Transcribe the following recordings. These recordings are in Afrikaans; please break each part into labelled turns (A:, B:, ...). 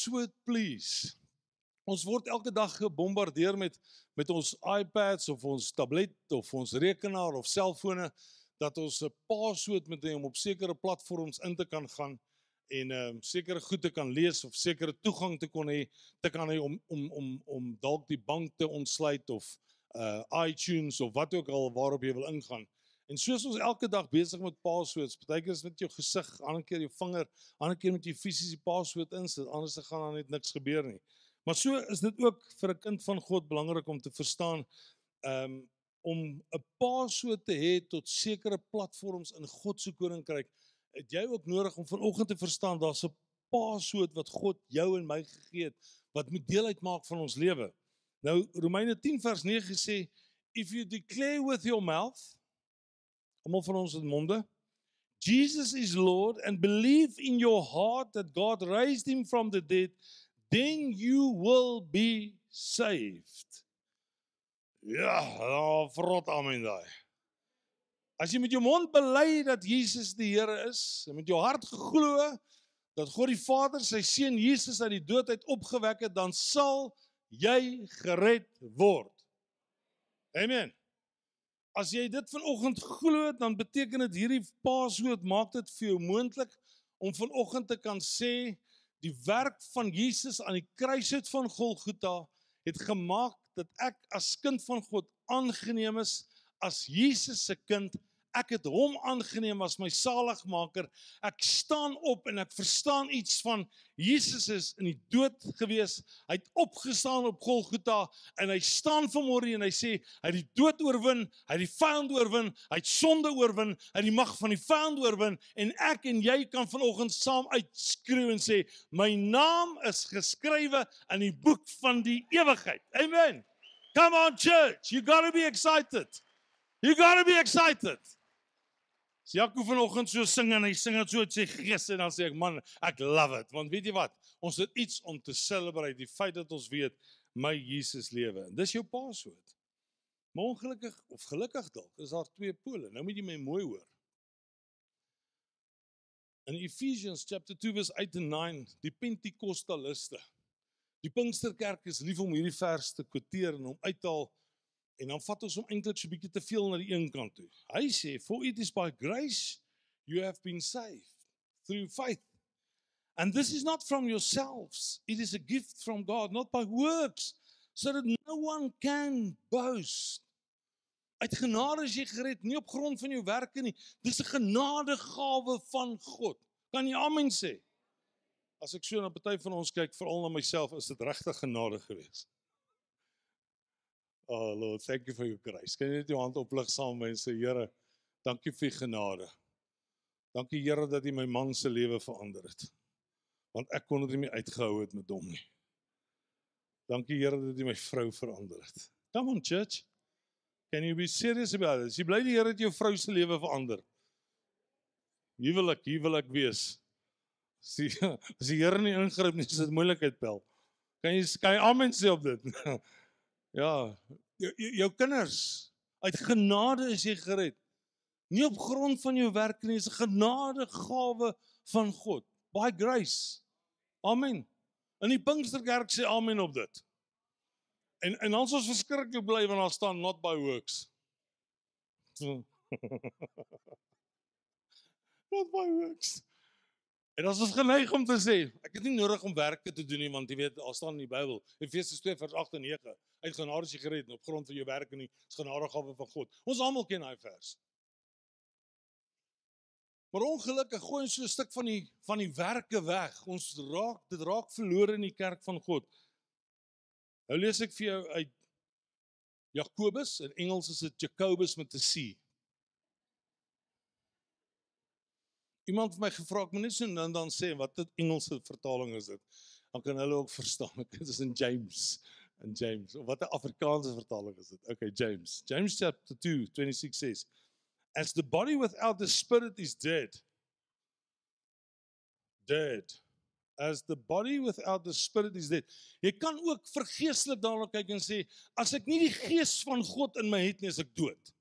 A: password please. Ons word elke dag gebombardeer met met ons iPads of ons tablet of ons rekenaar of selfone dat ons 'n password moet hê om op sekere platforms in te kan gaan en ehm um, sekere goed te kan lees of sekere toegang te kon hê te kan hê om om om om dalk die bank te ontsluit of uh iTunes of wat ook al waarop jy wil ingaan. En soos ons elke dag besig met passwords, partykeer is met jou gesig, ander keer jou vinger, ander keer met jy fisies die password insit, anders dan gaan daar net niks gebeur nie. Maar so is dit ook vir 'n kind van God belangrik om te verstaan um om 'n password te hê tot sekere platforms in God se koninkryk. Het jy ook nodig om vanoggend te verstaan daar's 'n password wat God jou en my gegee het wat moet deel uitmaak van ons lewe. Nou Romeine 10 vers 9 sê if you declare with your mouth almal van ons het monde Jesus is Lord and believe in your heart that God raised him from the dead then you will be saved. Ja, nou vrot amen daai. As jy met jou mond bely dat Jesus die Here is, en met jou hart glo dat God die Vader sy seun Jesus uit die dood uit opgewek het, dan sal jy gered word. Amen. As jy dit vanoggend glo, dan beteken dit hierdie Paaswoord maak dit vir jou moontlik om vanoggend te kan sê die werk van Jesus aan die kruishout van Golgotha het gemaak dat ek as kind van God aangeneem is as Jesus se kind Ek het hom aangeneem as my saligmaker. Ek staan op en ek verstaan iets van Jesus is in die dood gewees. Hy het opgestaan op Golgotha en hy staan vanmôre en hy sê hy het die dood oorwin, hy het die vyand oorwin, hy het sonde oorwin, hy het die mag van die vyand oorwin en ek en jy kan vanoggend saam uitskreeu en sê my naam is geskrywe in die boek van die ewigheid. Amen. Come on church, you got to be excited. You got to be excited. So Jakob vanoggend so sing en hy sing dit so uit sy gees en dan sê ek man, ek love it want weet jy wat? Ons het iets om te celebrate die feit dat ons weet my Jesus lewe. Dis jou paswoord. Maar ongelukkig of gelukkig dalk is daar twee pole. Nou moet jy my mooi hoor. In Ephesians chapter 2 verse 8 and 9, die Pentekostaliste. Die Pinksterkerk is lief om hierdie vers te quoteer en om uit te haal En dan vat ons hom eintlik so 'n bietjie te veel na die een kant toe. Hy sê, "For it is by grace you have been saved through faith. And this is not from yourselves. It is a gift from God, not by works, so that no one can boast." Uit genade is jy gered, nie op grond van jou werke nie. Dis 'n genadegawe van God. Kan jy amen sê? As ek so na party van ons kyk, veral na myself, is dit regtig genade geweest. Oh Lord, thank you for your grace. Kan jy net jou hand oplig saam met my en sê Here, dankie vir genade. Dankie Here dat U my man se lewe verander het. Want ek kon dit nie uitgehou het met hom nie. Dankie Here dat U my vrou verander het. Come on church. Can you be serious about this? Jy bly die Here het jou vrou se lewe verander. Huwelik, huwelik wees. As die, as die Here nie ingryp nie, is dit moeilikheid pel. Kan jy kan jy amen sê op dit? Ja, jou, jou kinders uit genade is jy gered. Nie op grond van jou werk nie, dis 'n genadegawe van God. By grace. Amen. In die Pinksterkerk sê amen op dit. En en ons is verskriklik bly want daar staan not by works. not by works. En ons is geneig om te sê, ek het nie nodig om werke te doen nie want jy weet, daar staan in die Bybel, Efesiërs 2 vers 8 en 9, uit genade is jy gered op grond van jou werke nie, is genadegawe van God. Ons almal ken daai vers. Maar ongelukkig gooi ons so 'n stuk van die van die werke weg. Ons raak dit raak verlore in die kerk van God. Nou lees ek vir jou uit Jakobus, in Engels is dit Jacobus met 'n C. Iemand het my gevra, ek moet net so dan dan sê wat 'n Engelse vertaling is dit. Dan kan hulle ook verstaan. Dit is in James in James. Of wat 'n Afrikaanse vertaling is dit? Okay, James. James chapter 2, 26 says, As the body without the spirit is dead. Dead. As the body without the spirit is dead. Jy kan ook vergeestelik daarna kyk en sê, as ek nie die gees van God in my het nie, is ek dood.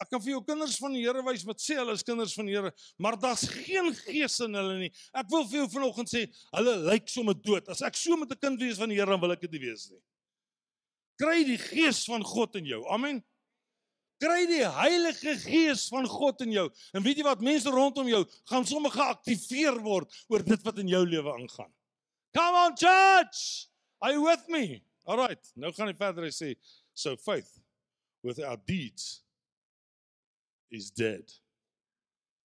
A: Ek kan vir jou kinders van die Here wys wat sê hulle is kinders van die Here, maar daar's geen gees in hulle nie. Ek wil vir jou vanoggend sê, hulle lyk sommer dood. As ek so met 'n kind wees van die Here, dan wil ek dit nie wees nie. Kry die gees van God in jou. Amen. Kry die Heilige Gees van God in jou. En weet jy wat? Mense rondom jou gaan sommer geaktiveer word oor dit wat in jou lewe aangaan. Come on church. Are you with me? All right. Nou gaan hy verder sê, so faith without deeds is dead.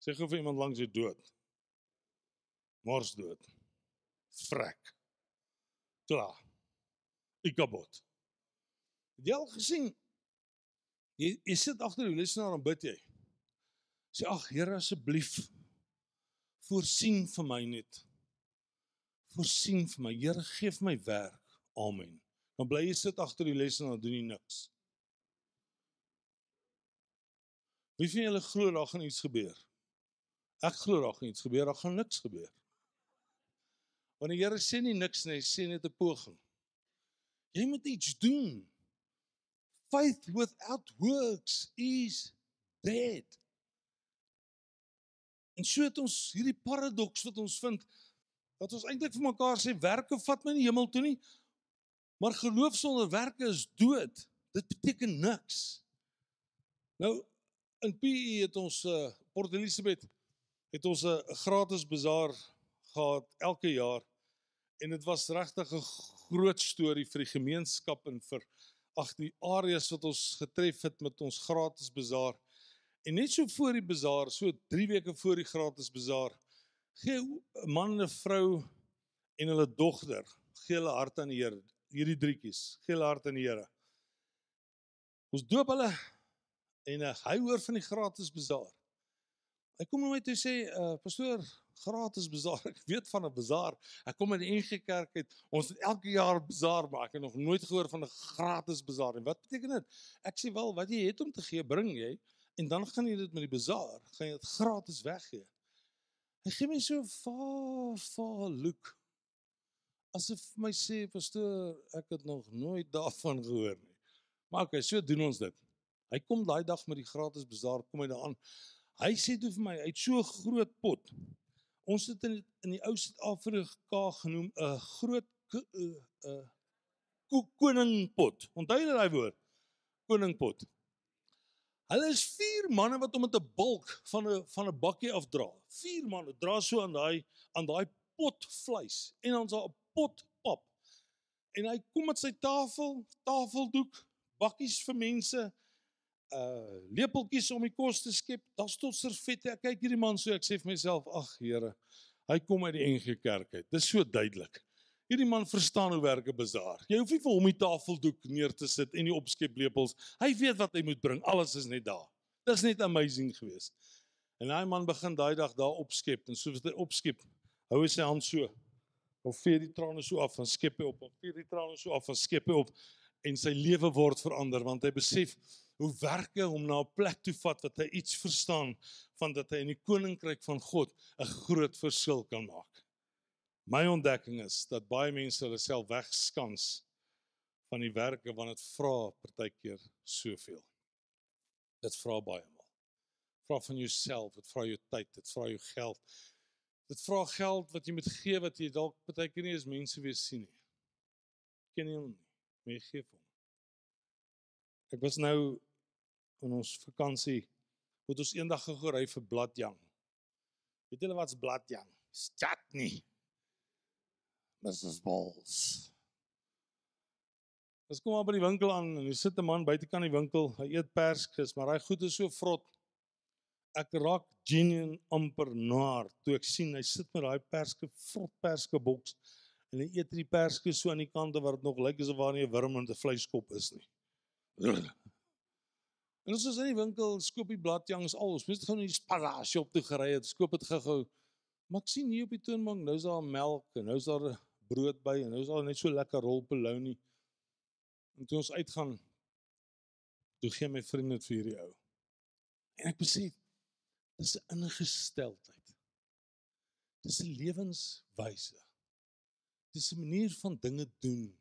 A: Sê gou vir iemand langs jou dood. Mors dood. Vrek. Klaar. Ikabot. Het jy al gesien? Jy, jy sit agter die lesenaar en bid jy. Sê ag Here asseblief voorsien vir my net. Voorsien vir my. Here gee vir my werk. Amen. Dan bly jy sit agter die lesenaar doen jy niks. Wie van julle glo daar gaan iets gebeur? Ek glo daar gaan iets gebeur, daar gaan niks gebeur. Want die Here sê nie niks nie, hy sê net 'n poging. Jy moet iets doen. Faith without works is dead. En so het ons hierdie paradoks wat ons vind dat ons eintlik vir mekaar sê werke vat my nie hemel toe nie. Maar geloof sonder werke is dood. Dit beteken niks. Nou in PE het ons uh, Port Elizabeth het ons 'n uh, gratis bazaar gehad elke jaar en dit was regtig 'n groot storie vir die gemeenskap en vir ag die areas wat ons getref het met ons gratis bazaar. En net so voor die bazaar, so 3 weke voor die gratis bazaar, gee 'n man en 'n vrou en hulle dogter gee hulle hart aan die Here. Hierdie drietjies, gee hulle hart aan die Here. Ons doop hulle en uh, hy hoor van die gratis bazaar. Hy kom na my toe sê, uh, "Pastoor, gratis bazaar. Ek weet van 'n bazaar. Ek kom in die NG Kerk uit. Ons het elke jaar bazaar, maar ek het nog nooit gehoor van 'n gratis bazaar nie. Wat beteken dit?" Ek sê, "Wel, wat jy het om te gee, bring jy en dan gaan jy dit met die bazaar, gaan jy dit gratis weggee." Hy gee my so va va look. Asof my sê, "Pastoor, ek het nog nooit daarvan gehoor nie." Maar okay, so doen ons dit. Hy kom daai dag met die gratis bazaar kom hy daaraan. Hy sê toe vir my, hy het so 'n groot pot. Ons het in in die ou Suid-Afrika genoem 'n groot 'n uh, uh, koningpot. Onthou jy daai woord? Koningpot. Hulle is vier manne wat om met 'n bulk van 'n van 'n bakkie afdra. Vier manne dra so aan daai aan daai pot vleis en dan so 'n pot pap. En hy kom met sy tafel, tafeldoek, bakkies vir mense, uh lepeltjies om die kos te skep. Daar's tot servette. Ek kyk hierdie man so ek sê vir myself, ag Here, hy kom uit die NG Kerk uit. Dis so duidelik. Hierdie man verstaan hoe werk 'n bazaar. Jy hoef nie vir hom die tafeldoek neer te sit en die opskep lepels. Hy weet wat hy moet bring. Alles is net daar. Dis net amazing geweest. En daai man begin daai dag daar opskep en soos hy opskep, hou hy sy hand so of vee die trane so af en skep hy op, of vee die trane so af en skep hy op en sy lewe word verander want hy besef hoe werke hom na 'n plek toe vat wat hy iets verstaan van dat hy in die koninkryk van God 'n groot verskil kan maak. My ontdekking is dat baie mense hulle self wegskans van die werke want dit vra partykeer soveel. Dit vra baie maal. Vra van jouself, dit vra jou tyd, dit vra jou geld. Dit vra geld wat jy moet gee wat jy dalk partykeer nie eens mense weer sien nie. Ken jy hom nie? Moet jy gee vir hom. Ek was nou in ons vakansie het ons eendag gery vir bladjang. Weet julle wat's bladjang? Stad nie. Mrs Balls. Ons kom maar by die winkel aan en hier sit 'n man buitekant die winkel. Hy eet perskes, maar hy goed is so vrot. Ek raak genuen amper naar toe ek sien hy sit met daai perske vrot perske boks en hy eet die perske so aan die kante waar dit nog lyk asof waar nie 'n wurm in 'n vleiskop is nie. En ons is in die winkel, skoop die bladjangs al. Ons moet gou net die sparasie op toe gery het. Skoop dit gou-gou. Maar ek sien hier op die toonbank, nou's daar melk en nou's daar brood by en nou's daar net so lekker rol polony. En toe ons uitgaan, toe gee my vriend dit vir hierdie ou. En ek besef dis 'n ingesteldheid. Dis 'n lewenswyse. Dis 'n manier van dinge doen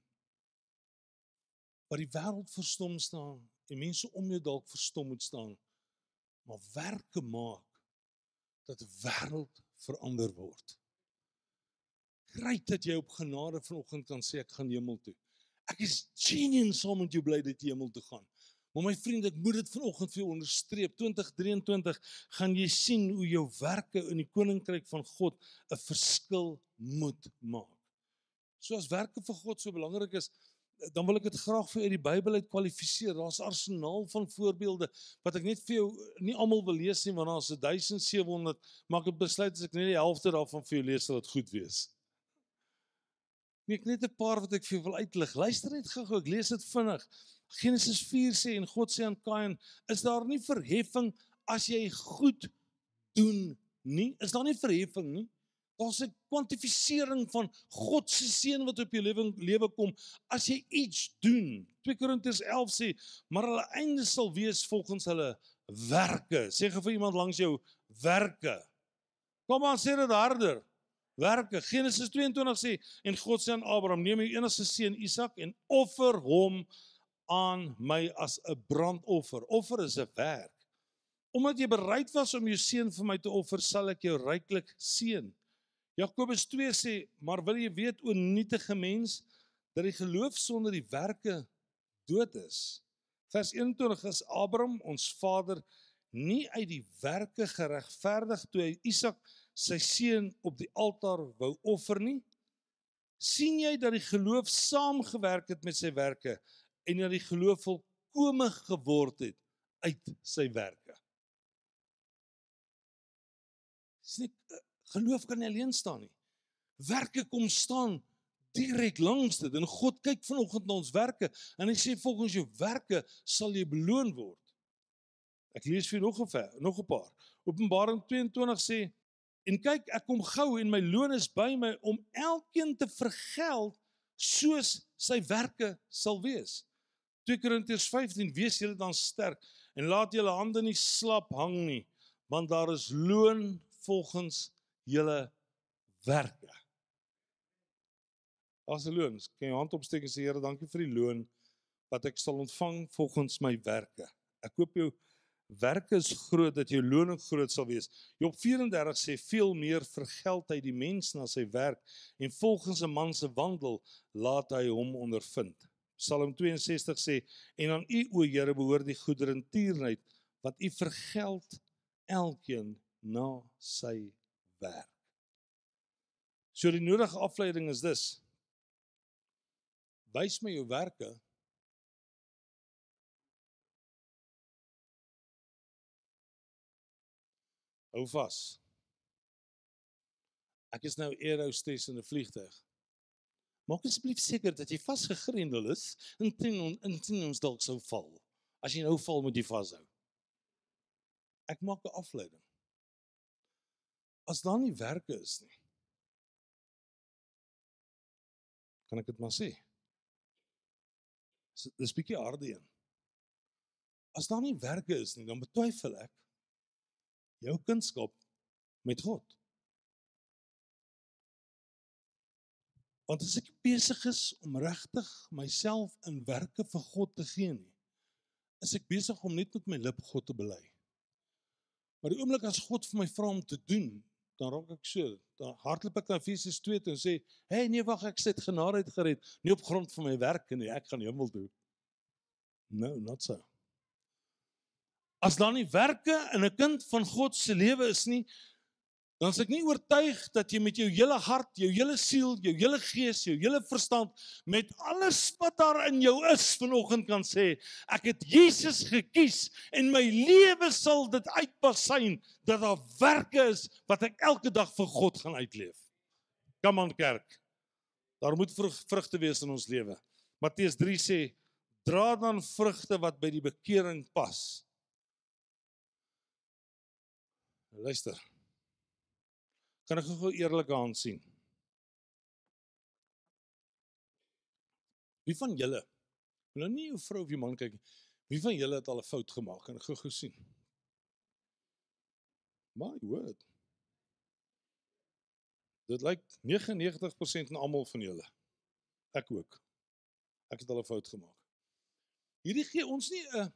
A: wat die wêreld verstom staan en mense om jou dalk verstom moet staan maar werke maak dat 'n wêreld verander word. Gryt dat jy op genade vanoggend kan sê ek gaan hemel toe. Ek is genuine saam met jou bly dat jy hemel toe gaan. Maar my vriend, ek moet dit vanoggend vir jou onderstreep. 2023 gaan jy sien hoe jou werke in die koninkryk van God 'n verskil moet maak. So as werke vir God so belangrik is, dan wil ek dit graag vir uit die Bybel uit kwalifiseer. Daar's 'n arsenaal van voorbeelde wat ek net vir jou nie almal wil lees nie want daar's 1700, maar ek het besluit as ek net die helfte daarvan vir jou lees sal dit goed wees. Nee, ek net 'n paar wat ek vir jou wil uitlig. Luister net gou-gou, ek lees dit vinnig. Genesis 4 sê en God sê aan Kain, is daar nie verheffing as jy goed doen nie? Is daar nie verheffing nie? Daar's 'n kwantifisering van God se seën wat op jou lewe lewe kom as jy iets doen. 2 Korintiërs 11 sê, maar hulle einde sal wees volgens hulle werke. Sê gou vir iemand langs jou werke. Kom aan, sê dit harder. Werke. Genesis 22 sê en God sê aan Abraham: "Neem jou enigste seun Isak en offer hom aan my as 'n brandoffer." Offer is 'n werk. Omdat jy bereid was om jou seun vir my te offer, sal ek jou ryklik seën. Jakobus 2 sê, maar wil jy weet o nietige mens dat die geloof sonder die werke dood is. Vers 21 is Abraham ons vader nie uit die werke geregverdig toe hy Isak sy seun op die altaar wou offer nie. sien jy dat die geloof saamgewerk het met sy werke en dat die geloof volkome geword het uit sy werke. Sien Geloof kan nie alleen staan nie. Werke kom staan direk langs dit en God kyk vanoggend na ons werke en hy sê volgens jou werke sal jy beloon word. Ek lees vir nog 'n ver, nog 'n paar. Openbaring 22 sê en kyk ek kom gou en my loon is by my om elkeen te vergeld soos sy werke sal wees. 2 Korintiërs 15 wees julle dan sterk en laat julle hande nie slap hang nie want daar is loon volgens julle werke. As 'n loon, kan jy hand opsteek en sê Here, dankie vir die loon wat ek sal ontvang volgens my werke. Ek koop jou werke is groot dat jou loon groot sal wees. Job 34 sê veel meer vergeld hy die mens na sy werk en volgens 'n man se wandel laat hy hom ondervind. Psalm 62 sê en aan u o Here behoort die goedere en tierenheid wat u vergeld elkeen na sy werk. So die nodige afleiding is dus wys my jou werke Hou vas. Ek is nou aerostes in 'n vliegtuig. Maak asseblief seker dat jy vasgegrendel is en teen in teen ons dalk sou val. As jy nou val, moet jy vashou. Ek maak 'n afleiding as daar nie werke is nie. Kan ek dit maar sê? Dis 'n bietjie harde een. As daar nie werke is nie, dan betwyfel ek jou kunskap met God. Want as ek besig is om regtig myself in werke vir God te gee nie, is ek besig om net met my lip God te bely. Maar die oomblik as God vir my vra om te doen, dan raak ek so, dan hardloop ek na Efesiërs 2 toe en sê, "Hey, nee wag, ek sit genade uit gered, nie op grond van my werke nie, ek gaan hemel toe." No, not so. As dan nie werke in 'n kind van God se lewe is nie, dan is ek nie oortuig dat jy met jou hele hart, jou hele siel, jou hele gees, jou hele verstand met alles wat daar in jou is vanoggend kan sê, ek het Jesus gekies en my lewe sal dit uitpasyn dat daar werke is wat ek elke dag vir God gaan uitleef. Kom aan kerk. Daar moet vrugte wees in ons lewe. Matteus 3 sê dra dan vrugte wat by die bekering pas. Luister kan ek gou eerlik aan sien. Wie van julle nou nie jou vrou of jou man kyk wie van julle het al 'n fout gemaak en gou gesien? My word. Dit lyk 99% van almal van julle. Ek ook. Ek het al 'n fout gemaak. Hierdie gee ons nie 'n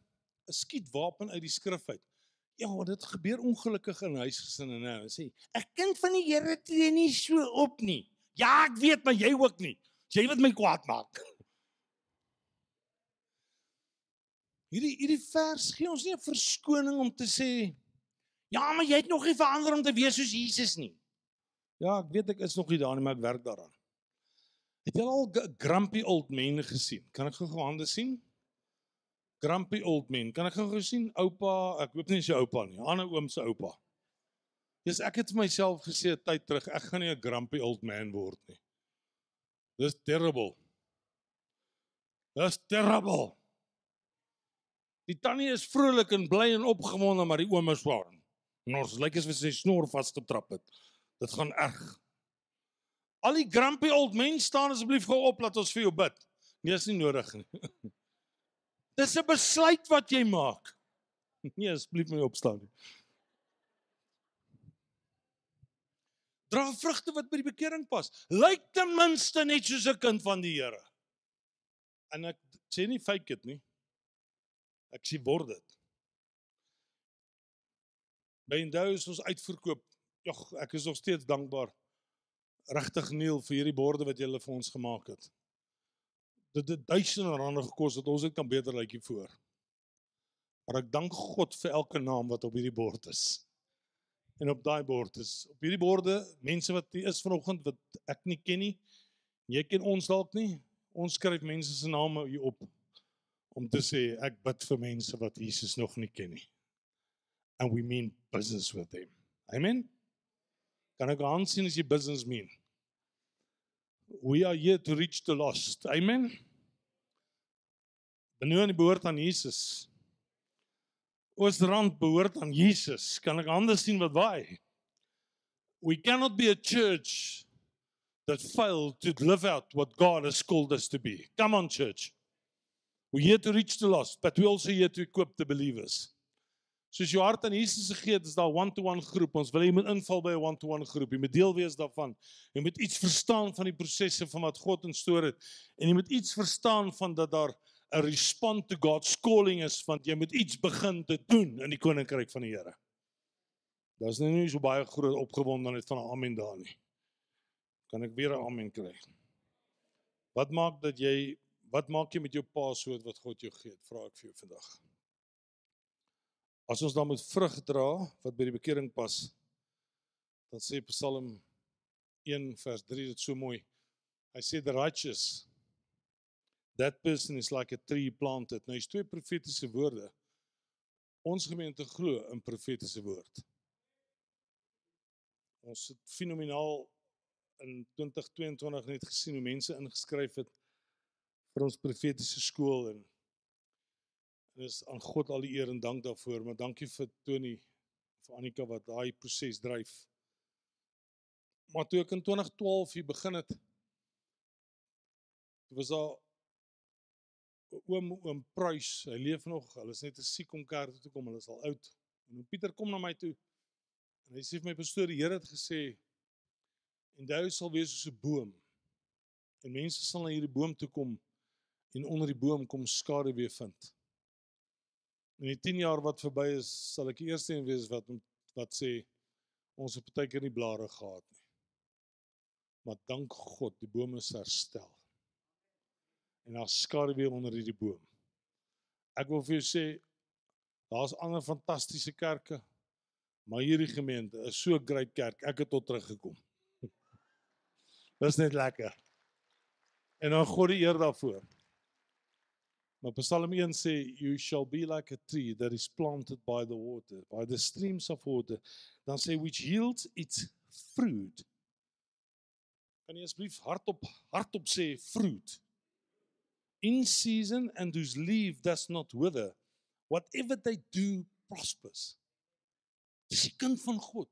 A: 'n skietwapen uit die skrif uit. Ja, dit gebeur ongelukkig in huisgesinne nou. Sê, 'n kind van die Here tree nie so op nie. Ja, ek weet, maar jy ook nie. Jy wat my kwaad maak. Hierdie hierdie vers gee ons nie 'n verskoning om te sê ja, maar jy het nog nie verander om te wees soos Jesus nie. Ja, ek weet ek is nog nie daar nie, maar ek werk daaraan. Het jy al grumpy old men gesien? Kan ek gou hande sien? Grumpy old man. Kan ek gou gesien oupa, ek hoop nie sy oupa nie, ander oom se oupa. Dis ek het myself gesê tyd terug, ek gaan nie 'n grumpy old man word nie. Dis terrible. Dis terrible. Die tannie is vrolik en bly en opgewonde, maar die oom is swaar. Ons lyk asof sy snor vasgetrap het. Dit gaan erg. Al die grumpy old men staan asseblief gou op laat ons vir jou bid. Nee, is nie nodig nie. Dis 'n besluit wat jy maak. Nee, asseblief my opstaan nie. Dra vrugte wat by die bekering pas. Lyk ten minste net soos 'n kind van die Here. En ek sê nie fake dit nie. Ek sê word dit. By Indou is ons uitverkoop. Jogg, ek is nog steeds dankbaar. Regtig Neil vir hierdie borde wat jy vir ons gemaak het dit het duisende rande gekos dat ons dit kan beter lyk hier voor. Maar ek dank God vir elke naam wat op hierdie bord is. En op daai bord is op hierdie borde mense wat hier is vanoggend wat ek nie ken nie. Jy ken ons dalk nie. Ons skryf mense se name hier op om te sê ek bid vir mense wat Jesus nog nie ken nie. And we mean business with them. Amen. Kan ek aansien as jy business mean? We are here to reach the lost. Amen. Benoon die behoort aan Jesus. Oostrand behoort aan Jesus. Kan ek anders sien wat waai? We cannot be a church that fail to live out what God has called us to be. Come on church. We're here to reach the lost, but we also here to equip the believers. Soos jou hart aan Jesus gegee het, is daar 'n one-to-one groep. Ons wil jy moet inval by 'n one-to-one groep. Jy moet deel wees daarvan. Jy moet iets verstaan van die prosesse van wat God instoor het en jy moet iets verstaan van dat daar 'n respond to God's calling is want jy moet iets begin te doen in die koninkryk van die Here. Daar's nou nie so baie groot opgewondenheid van 'n amen daar nie. Kan ek weer 'n amen kry? Wat maak dat jy wat maak jy met jou paaswoord wat God jou gee? Vra ek vir jou vandag. As ons dan met vrug dra wat by die bekering pas, dan sê Psalm 1 vers 3 dit so mooi. Hy sê the righteous that person is like a tree planted. Nou is twee profetiese woorde. Ons gemeente glo in profetiese woord. Ons het fenomenaal in 2022 net gesien hoe mense ingeskryf het vir ons profetiese skool en En is aan God al die eer en dank daarvoor, maar dankie vir Tony vir Annika wat daai proses dryf. Maar toe ek in 2012 hier begin het, was daar oom oom Prys, hy leef nog, hulle is net te siek om kerk toe te kom, hulle is al oud. En oom Pieter kom na my toe en hy sê vir my pastoor, die Here het gesê en jy sal wees soos 'n boom. En mense sal na hierdie boom toe kom en onder die boom kom skade weer vind. In die 10 jaar wat verby is, sal ek die eerste een wees wat wat sê ons het baie keer nie blare gehad nie. Maar dank God, die bome is herstel. En daar skare weer onder hierdie boom. Ek wil vir jou sê daar's ander fantastiese kerke, maar hierdie gemeente is so 'n groot kerk. Ek het tot teruggekom. Dis net lekker. En dan God die eer daarvoor. Maar Psalm 1 sê you shall be like a tree that is planted by the water, by the streams of water. Dan sê which yields its fruit. Kan jy asseblief hardop hardop sê fruit? In season and whose leaf does not wither. Whatever they do prospers. Dis die kind van God.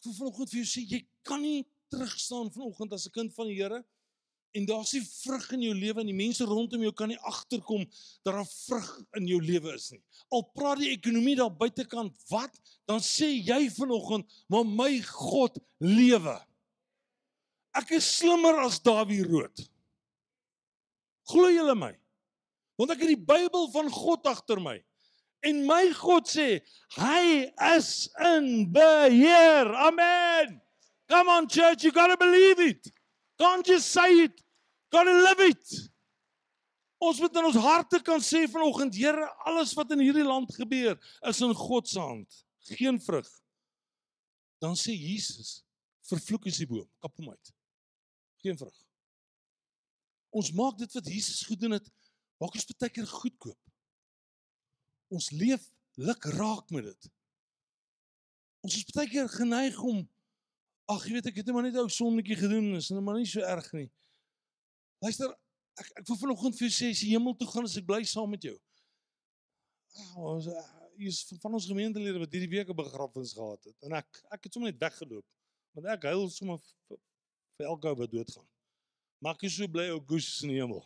A: Ek wil vanoggend vir jou sê jy kan nie terugstaan vanoggend as 'n kind van die Here en daar's nie vrug in jou lewe en die mense rondom jou kan nie agterkom dat daar vrug in jou lewe is nie. Al praat die ekonomie daar buitekant wat, dan sê jy vanoggend, maar my God lewe. Ek is slimmer as Dawie rood. Glo julle my? Want ek het die Bybel van God agter my. En my God sê, hy is in beheer. Amen. Come on church, you got to believe it. Can't just say it. Got to live it. Ons moet in ons harte kan sê vanoggend, Here, alles wat in hierdie land gebeur, is in God se hand. Geen vrug. Dan sê Jesus, vervloek is die boom, kap hom uit. Geen vrug. Ons maak dit wat Jesus gedoen het, maak ons baie keer goedkoop. Ons leef luk raak met dit. Ons is baie keer geneig om ag, jy weet ek het net maar net ou sonnetjie gedoen, is nou maar nie so erg nie. Luister, ek ek wil vanoggend vir jou sê as jy hemel toe gaan, as ek bly saam met jou. Ah, ons is van ons gemeentelede wat hierdie week 'n begrafnis gehad het en ek ek het sommer net weggeloop. Want ek huil sommer vir elke ou wat doodgaan. Maar ek is so bly ou goes in die hemel.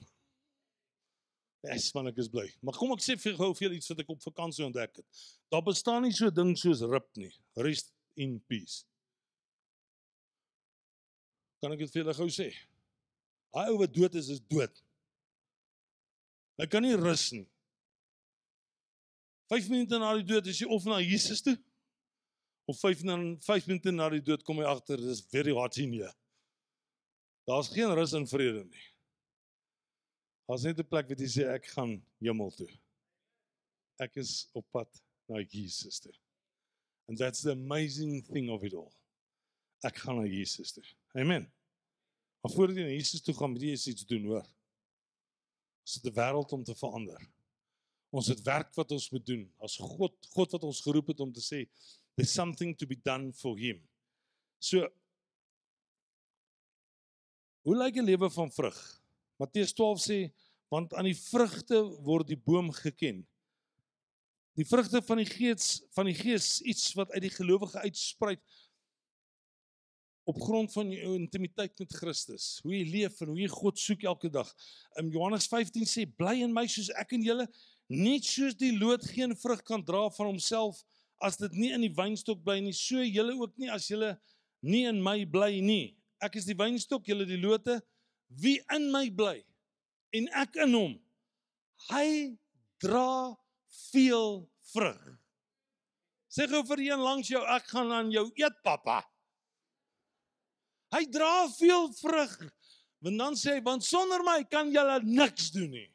A: Yes, man, ek is bly. Maar kom ek sê vir gou veel iets wat ek op vakansie ontdek het. Daar bestaan nie so ding soos rip nie. Rest in peace. Kan ek dit vir julle gou sê? Daai ou wat dood is, is dood. Hy kan nie rus nie. 5 minute na die dood is hy of na Jesus toe of 5 na 5 minute na die dood kom hy agter dis very hard in hier. Daar's geen rus en vrede nie. Daar's net 'n plek waar jy sê ek gaan hemel toe. Ek is op pad na Jesus toe. And that's the amazing thing of it all. Ek gaan na Jesus toe. Amen. Maar voordat jy na Jesus toe gaan, moet jy iets doen, hoor. Ons het 'n wêreld om te verander. Ons het werk wat ons moet doen. As God, God wat ons geroep het om te sê there's something to be done for him. So Hoe lyk 'n lewe van vrug? Matteus 12 sê want aan die vrugte word die boom geken. Die vrugte van die gees van die gees iets wat uit die gelowige uitspruit op grond van jou intimiteit met Christus, hoe jy leef en hoe jy God soek elke dag. In Johannes 15 sê bly in my soos ek in julle, net soos die loot geen vrug kan dra van homself as dit nie in die wynstok bly nie, so julle ook nie as julle nie in my bly nie. Ek is die wynstok, julle die lote. Wie in my bly en ek in hom, hy dra veel vrug. Sê gou vir een langs jou, ek gaan aan jou eet, pappa. Hy dra veel vrug. Want dan sê hy, want sonder my kan julle niks doen nie.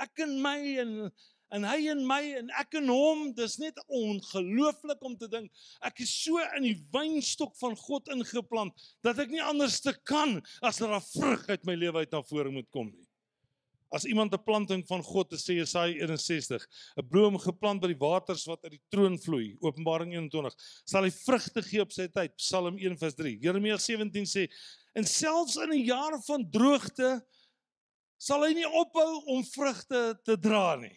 A: Ek in my en en hy in my en ek in hom, dis net ongelooflik om te dink ek is so in die wynstok van God ingeplant dat ek nie anders te kan as dat daar vrug uit my lewe uit na vore moet kom nie. As iemand 'n planting van God te sê Jesaja 61, 'n bloem geplant by die waters wat uit die troon vloei, Openbaring 21, sal hy vrugte gee op sy tyd, Psalm 1:3. Jeremia 17 sê, en selfs in 'n jaar van droogte sal hy nie ophou om vrugte te dra nie.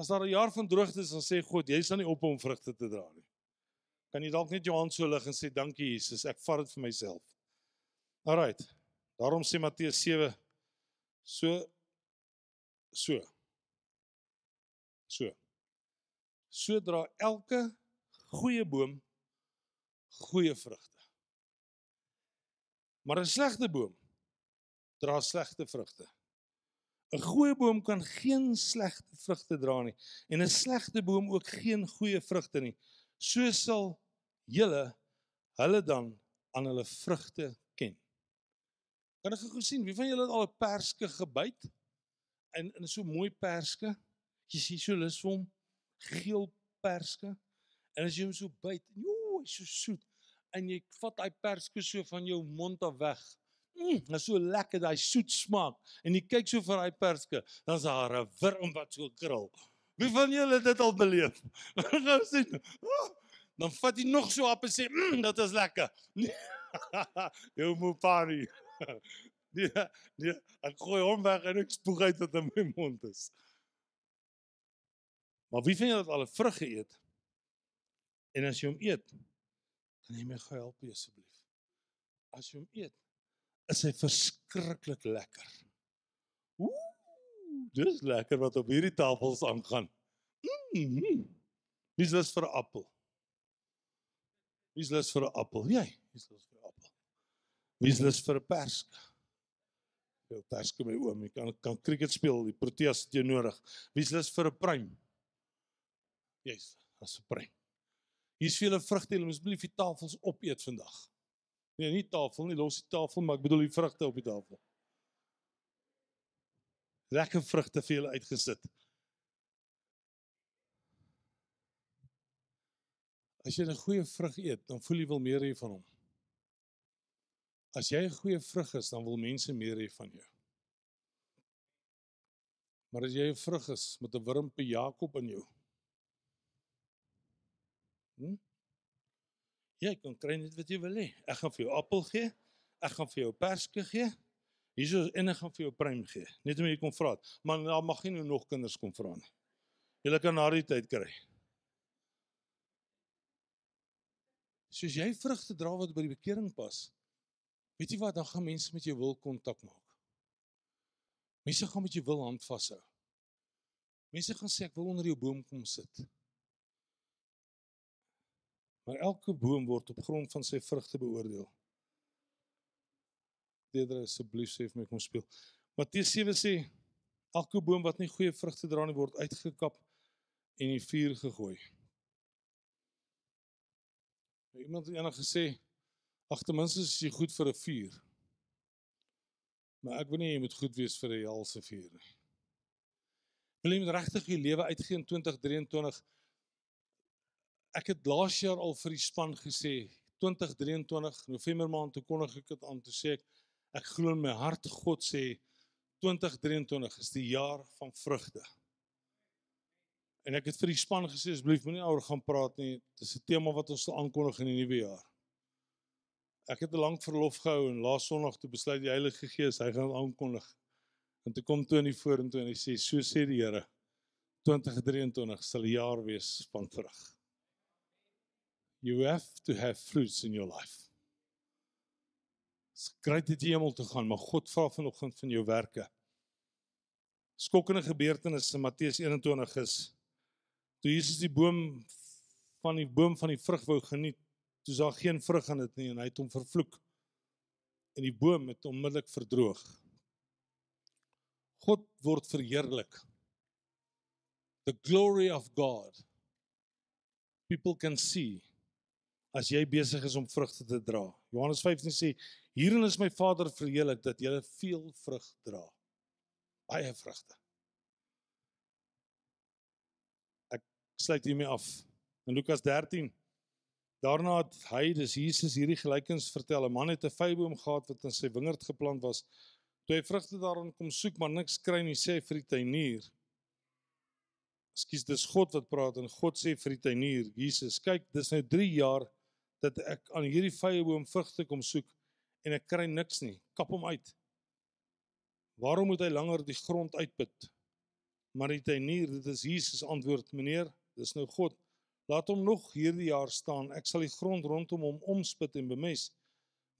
A: As daar 'n jaar van droogte is, dan sê God, jy sal nie ophou om vrugte te dra nie. Kan jy dalk net jou hand so lig en sê dankie Jesus, ek vat dit vir myself. Alraight. Daarom sê Matteus So so. So. So dra elke goeie boom goeie vrugte. Maar 'n slegte boom dra slegte vrugte. 'n Goeie boom kan geen slegte vrugte dra nie en 'n slegte boom ook geen goeie vrugte nie. So sal julle hulle dan aan hulle vrugte Kan ek gou sien wie van julle het al 'n perske gebyt? En in so mooi perske. Jy sien so lus vir hom geel perske. En as jy hom so byt, joe, hy's so soet. En jy vat daai perske so van jou mond af weg. Mm, is so lekker daai soet smaak. En jy kyk so vir daai perske, dan's daar 'n wurm wat so krul. Wie van julle het dit al beleef? Gaan sien. Dan vat jy nog so op en sê, "Mmm, dit is lekker." Jou mopani. nee, nee, ek gooi hom weg en ek spoeg uit wat in my mond is. Maar wie van julle het al 'n vrug geëet? En as jy hom eet, kan jy my help asseblief? As jy hom eet, is hy verskriklik lekker. Ooh, dis lekker wat op hierdie tafels aangaan. Mm. Wie's lus vir 'n appel? Wie's lus vir 'n appel? Jy, wie's lus vir 'n appel? Wie's lus vir 'n perske? Jou perske by oom, jy kan kan cricket speel, die Proteas het jou nodig. Wie's lus vir 'n prime? Jy's, as 'n prime. Hier's vir julle vrugte, julle moet asseblief die tafels opeet vandag. Nee, nie tafel nie, los die tafel, maar ek bedoel die vrugte op die tafel. Lekker vrugte vir julle uitgesit. As jy 'n goeie vrug eet, dan voel jy wil meer hê van hom. As jy 'n goeie vrug is, dan wil mense meer hê van jou. Maar as jy 'n vrug is met 'n wurmpie Jakob in jou. Hm? Jy kan kry net wat jy wil hê. Ek gaan vir jou appel gee. Ek gaan vir jou perske gee. Hierso en ek gaan vir jou pruim gee. Net om jy kom vra. Maar dan mag jy nou nog kinders kom vra nie. Jy kan na die tyd kry. Soos jy vrugte dra wat by die bekering pas. Weet jy wat, dan gaan mense met jou wil kontak maak. Mense gaan met jou wil hand vashou. Mense gaan sê ek wil onder jou boom kom sit. Maar elke boom word op grond van sy vrugte beoordeel. Deedre asseblief sê vir my kom speel. Matteus 7 sê elke boom wat nie goeie vrugte dra nie word uitgekap en in die vuur gegooi. Iemand het eendag gesê ag ten minste is jy goed vir 'n vuur. Maar ek wil nie jy moet goed wees vir 'n helse vuur nie. Wil jy regtig jou lewe uitgee in 2023? Ek het laas jaar al vir die span gesê 2023 November maand toe kondig ek dit aan toe sê ek ek glo in my hart God sê 2023 is die jaar van vrugte. En ek het vir die span gesê asseblief moenie oor gaan praat nie. Dis 'n tema wat ons sal aankondig in die nuwe jaar. Ek het 'n lang verlof gehou en laas Sondag toe besluit die Heilige Gees hy gaan aankondig. En toe kom Tony vorentoe en hy sê so sê die Here 2023 sal 'n jaar wees van vrug. You have to have fruits in your life. Skryf dit hemel toe gaan, maar God vra vanoggend van jou werke. Skokkende gebeurtenisse in Matteus 21 is toe Jesus die boom van die boom van die vrug wou geniet, toe daar geen vrug aan dit nie en hy het hom vervloek. En die boom het onmiddellik verdroog. God word verheerlik. The glory of God. People can see as jy besig is om vrugte te dra. Johannes 15 sê: "Hierin is my Vader verheerlik dat jy veel vrug dra." Baie vrugte. sluit hiermee af. In Lukas 13 Daarna het hy, dis Jesus hierdie gelykens vertel. 'n Man het 'n vyeboom gehad wat in sy wingerd geplant was. Toe hy vrugte daarin kom soek, maar niks kry nie, sê vir die tuinier. Ekskuus, dis God wat praat en God sê vir die tuinier, Jesus, kyk, dis nou 3 jaar dat ek aan hierdie vyeboom vrugte kom soek en ek kry niks nie. Kap hom uit. Waarom moet hy langer die grond uitput? Maar die tuinier, dit is Jesus antwoord, meneer, dis nou God. Laat hom nog hierdie jaar staan. Ek sal die grond rondom hom omspit en bemes.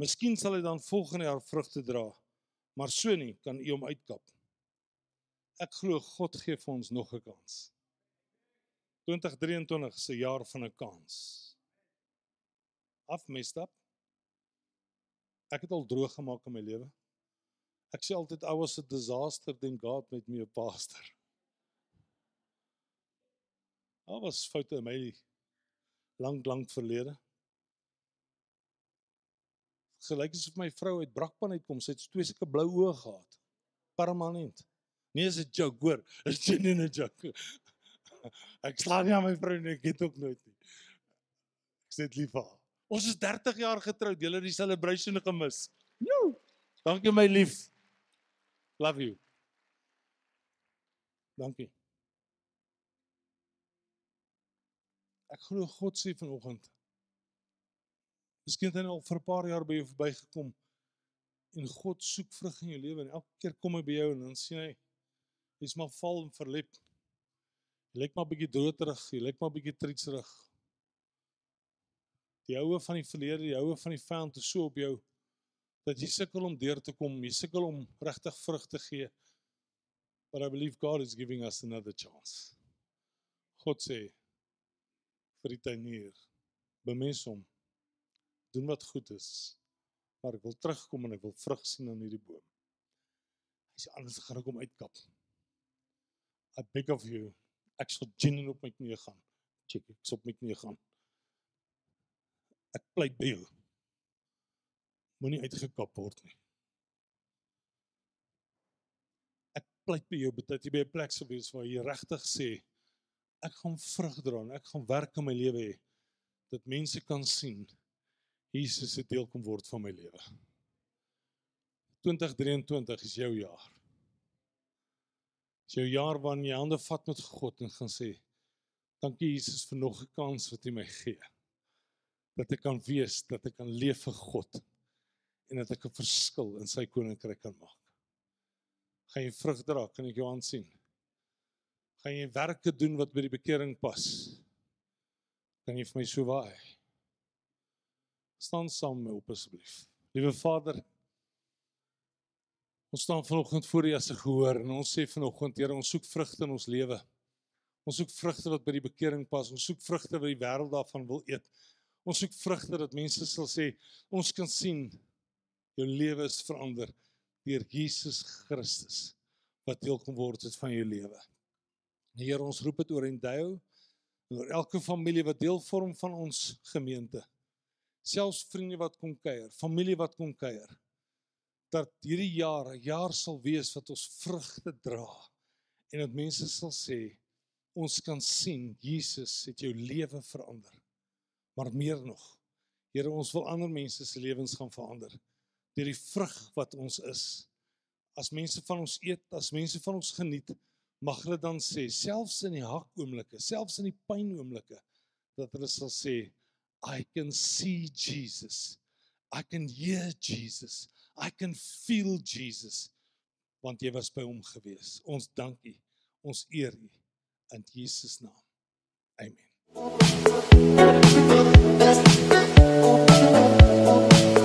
A: Miskien sal hy dan volgende jaar vrugte dra. Maar so nie kan u hom uitkap. Ek glo God gee vir ons nog 'n kans. 2023 se jaar van 'n kans. Afmest up. Ek het al droog gemaak in my lewe. Ek sê altyd I was a disaster then God made me a pastor. Daar was foute in my lank lank verlede. Gelyk asof my vrou uit brakpan uitkom, sy het twee sulke blou oë gehad. Permanent. Nee, is 'n joke, hoor. Is dit nie 'n joke? Ek slaan nie aan my vrou nie, ek het ook nooit nie. Ek sê dit lief vir haar. Ons is 30 jaar getroud. Jy het die celebration gemis. Jo. Dankie my lief. Love you. Dankie. Ek glo God sê vanoggend. Miskien het hy al vir 'n paar jaar by jou verbygekom en God soek vrug in jou lewe en elke keer kom hy by jou en dan sien hy jy's maar val en verlep. Jy lyk maar bietjie droterig, jy lyk maar bietjie trietserig. Die houe van die verlede, die houe van die vyand is so op jou dat jy sukkel om deur te kom, jy sukkel om regtig vrug te gee. But I believe God is giving us another chance. God sê vir die tuinier. Bemens hom. Doen wat goed is. Maar ek wil terugkom en ek wil vrug sien aan hierdie boom. Dis anders gaan ek hom uitkap. I beg of you. Ek sal genuine op my knie gaan. Check, ek sal op my knie gaan. Ek pleit by jou. Moenie uitgekap word nie. Ek pleit by jou dat jy by 'n plek sou wees waar jy regtig sê ek gaan vrug dra en ek gaan werk in my lewe hê dat mense kan sien Jesus het deel kom word van my lewe. 2023 is jou jaar. Dis jou jaar waarin jy hande vat met God en gaan sê dankie Jesus vir nog 'n kans wat U my gee. Dat ek kan wees, dat ek kan leef vir God en dat ek 'n verskil in sy koninkryk kan maak. Gaan jy vrug dra? Kan ek jou aansien? Gaan jy werke doen wat by die bekering pas? Kan jy vir my so waai? Staan saam met my op asseblief. Liewe Vader, ons staan vanoggend voor U as 'n gehoor en ons sê vanoggend, Here, ons soek vrugte in ons lewe. Ons soek vrugte wat by die bekering pas. Ons soek vrugte wat die wêreld daarvan wil eet. Ons soek vrugte dat mense sal sê, ons kan sien jou lewe is verander deur Jesus Christus wat deel kom word het van jou lewe. Here, ons roep dit oor en deel oor elke familie wat deel vorm van ons gemeente. Selfs vriende wat kom kuier, familie wat kom kuier. Dat hierdie jaar 'n jaar sal wees wat ons vrugte dra en dat mense sal sê ons kan sien Jesus het jou lewe verander. Maar meer nog, Here, ons wil ander mense se lewens gaan verander deur die vrug wat ons is. As mense van ons eet, as mense van ons geniet, mag hulle dan sê selfs in die hak oomblikke, selfs in die pyn oomblikke dat hulle sal sê I can see Jesus. I can hear Jesus. I can feel Jesus want jy was by hom gewees. Ons dank U. Ons eer U in Jesus naam. Amen. Eu não sei o que Música